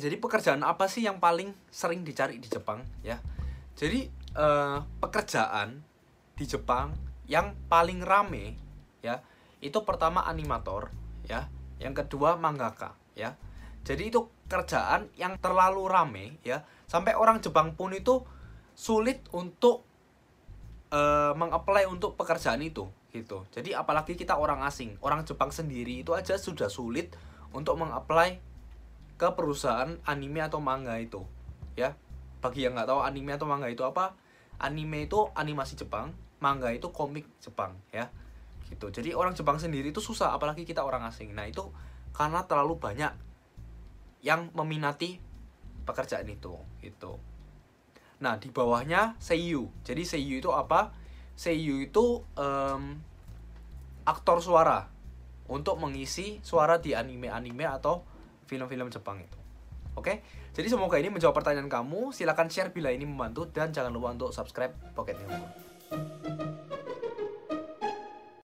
jadi pekerjaan apa sih yang paling sering dicari di Jepang ya? Jadi eh, pekerjaan di Jepang yang paling rame ya itu pertama animator ya. Yang kedua mangaka ya. Jadi itu kerjaan yang terlalu rame ya. Sampai orang Jepang pun itu sulit untuk eh, mengapply untuk pekerjaan itu gitu. Jadi apalagi kita orang asing orang Jepang sendiri itu aja sudah sulit untuk mengapply ke perusahaan anime atau manga itu ya. Bagi yang nggak tahu anime atau manga itu apa anime itu animasi Jepang manga itu komik Jepang ya. Gitu. Jadi orang Jepang sendiri itu susah apalagi kita orang asing. Nah itu karena terlalu banyak yang meminati pekerjaan itu gitu. Nah di bawahnya seiyu. Jadi seiyu itu apa? Seiyu itu em, aktor suara untuk mengisi suara di anime-anime atau film-film Jepang itu. Oke, jadi semoga ini menjawab pertanyaan kamu. Silahkan share bila ini membantu dan jangan lupa untuk subscribe Pocket Newsroom.